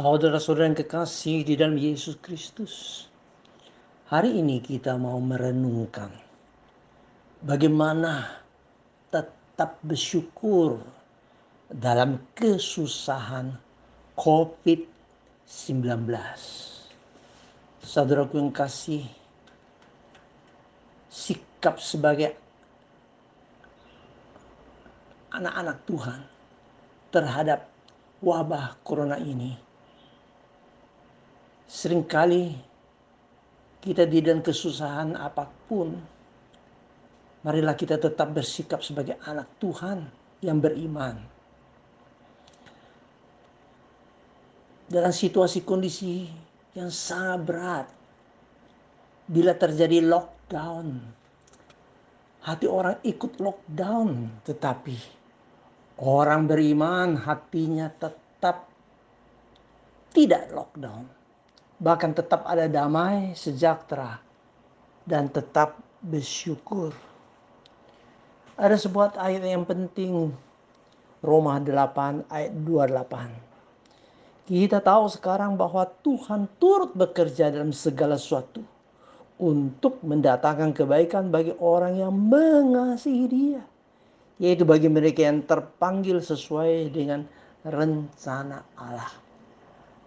Saudara-saudara yang kekasih di dalam Yesus Kristus, hari ini kita mau merenungkan bagaimana tetap bersyukur dalam kesusahan COVID-19. Saudaraku yang kasih, sikap sebagai anak-anak Tuhan terhadap wabah corona ini Seringkali kita di dalam kesusahan apa pun, marilah kita tetap bersikap sebagai anak Tuhan yang beriman. Dalam situasi kondisi yang sangat berat, bila terjadi lockdown, hati orang ikut lockdown, tetapi orang beriman hatinya tetap tidak lockdown bahkan tetap ada damai, sejahtera, dan tetap bersyukur. Ada sebuah ayat yang penting, Roma 8 ayat 28. Kita tahu sekarang bahwa Tuhan turut bekerja dalam segala sesuatu untuk mendatangkan kebaikan bagi orang yang mengasihi dia. Yaitu bagi mereka yang terpanggil sesuai dengan rencana Allah.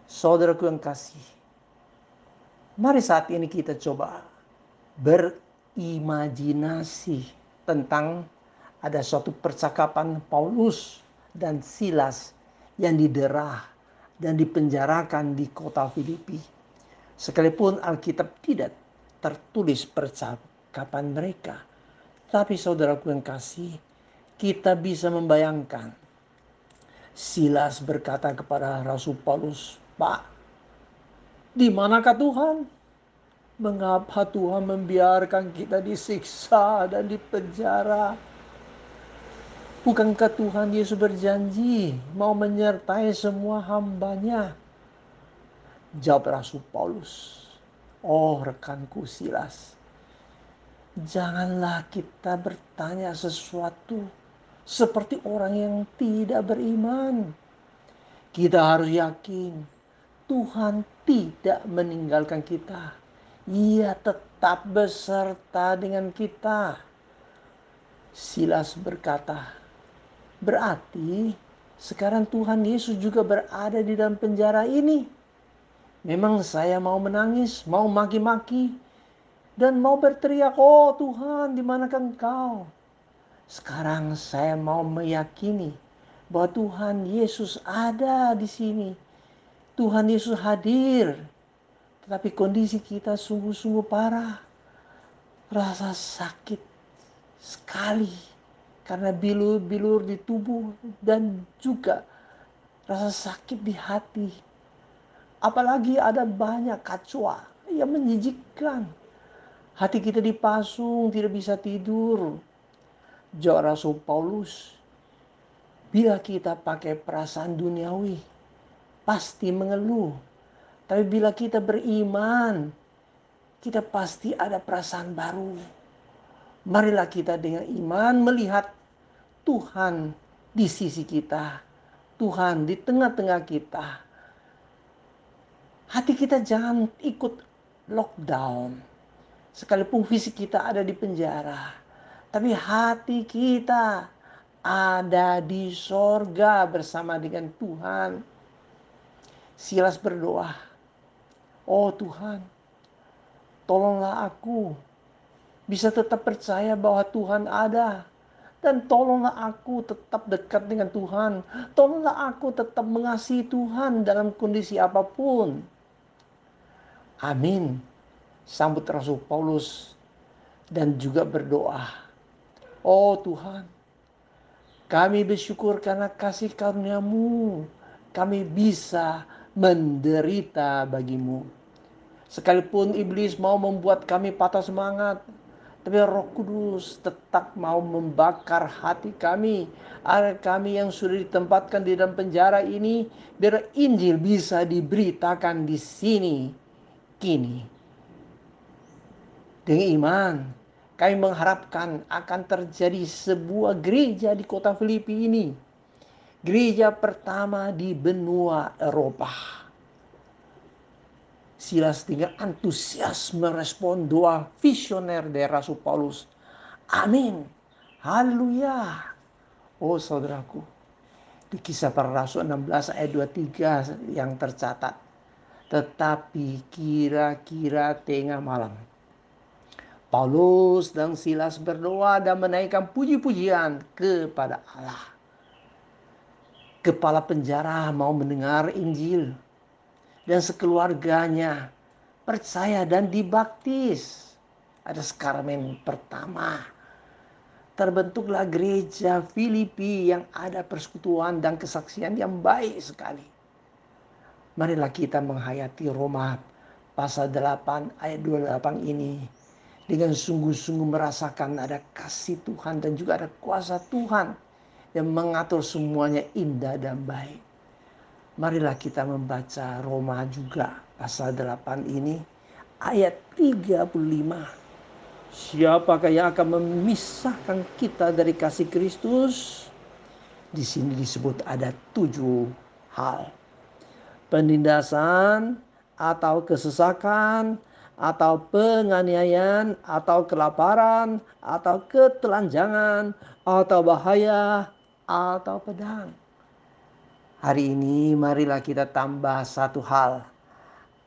Saudaraku yang kasih, Mari saat ini kita coba berimajinasi tentang ada suatu percakapan Paulus dan Silas yang diderah dan dipenjarakan di kota Filipi. Sekalipun Alkitab tidak tertulis percakapan mereka. Tapi saudaraku yang kasih, kita bisa membayangkan Silas berkata kepada Rasul Paulus, Pak, di manakah Tuhan? Mengapa Tuhan membiarkan kita disiksa dan dipenjara? Bukankah Tuhan Yesus berjanji mau menyertai semua hambanya? Jawab Rasul Paulus, Oh rekanku Silas, janganlah kita bertanya sesuatu seperti orang yang tidak beriman. Kita harus yakin Tuhan tidak meninggalkan kita. Ia tetap beserta dengan kita. Silas berkata, berarti sekarang Tuhan Yesus juga berada di dalam penjara ini. Memang saya mau menangis, mau maki-maki, dan mau berteriak, oh Tuhan di manakah engkau? Sekarang saya mau meyakini bahwa Tuhan Yesus ada di sini Tuhan Yesus hadir. Tetapi kondisi kita sungguh-sungguh parah. Rasa sakit sekali. Karena bilur-bilur di tubuh dan juga rasa sakit di hati. Apalagi ada banyak kacua yang menjijikkan. Hati kita dipasung, tidak bisa tidur. Jawab Rasul Paulus, bila kita pakai perasaan duniawi, pasti mengeluh. Tapi bila kita beriman, kita pasti ada perasaan baru. Marilah kita dengan iman melihat Tuhan di sisi kita. Tuhan di tengah-tengah kita. Hati kita jangan ikut lockdown. Sekalipun fisik kita ada di penjara. Tapi hati kita ada di sorga bersama dengan Tuhan Silas berdoa, "Oh Tuhan, tolonglah aku bisa tetap percaya bahwa Tuhan ada." Dan tolonglah aku tetap dekat dengan Tuhan. Tolonglah aku tetap mengasihi Tuhan dalam kondisi apa pun. Amin. Sambut Rasul Paulus dan juga berdoa. Oh Tuhan, kami bersyukur karena kasih karuniamu. Kami bisa menderita bagimu. Sekalipun iblis mau membuat kami patah semangat, tapi Roh Kudus tetap mau membakar hati kami agar kami yang sudah ditempatkan di dalam penjara ini biar Injil bisa diberitakan di sini kini. Dengan iman, kami mengharapkan akan terjadi sebuah gereja di kota Filipi ini gereja pertama di benua Eropa. Silas dengan antusias merespon doa visioner dari Rasul Paulus. Amin. Haleluya. Oh saudaraku. Di kisah para rasul 16 ayat 23 yang tercatat. Tetapi kira-kira tengah malam. Paulus dan Silas berdoa dan menaikkan puji-pujian kepada Allah. Kepala penjara mau mendengar Injil dan sekeluarganya percaya dan dibaptis. Ada skarmen pertama. Terbentuklah gereja Filipi yang ada persekutuan dan kesaksian yang baik sekali. Marilah kita menghayati Roma pasal 8 ayat 28 ini dengan sungguh-sungguh merasakan ada kasih Tuhan dan juga ada kuasa Tuhan yang mengatur semuanya indah dan baik. Marilah kita membaca Roma juga pasal 8 ini ayat 35. Siapakah yang akan memisahkan kita dari kasih Kristus? Di sini disebut ada tujuh hal. Penindasan atau kesesakan atau penganiayaan atau kelaparan atau ketelanjangan atau bahaya atau pedang Hari ini marilah kita tambah satu hal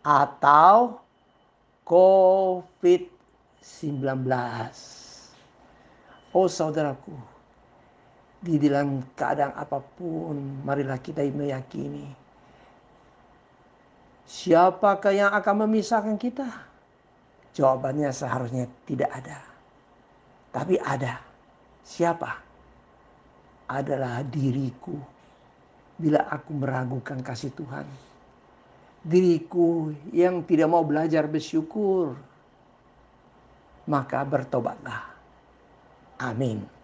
atau COVID-19. Oh saudaraku, di dalam keadaan apa pun marilah kita meyakini siapakah yang akan memisahkan kita? Jawabannya seharusnya tidak ada. Tapi ada. Siapa? Adalah diriku bila aku meragukan kasih Tuhan. Diriku yang tidak mau belajar bersyukur, maka bertobatlah. Amin.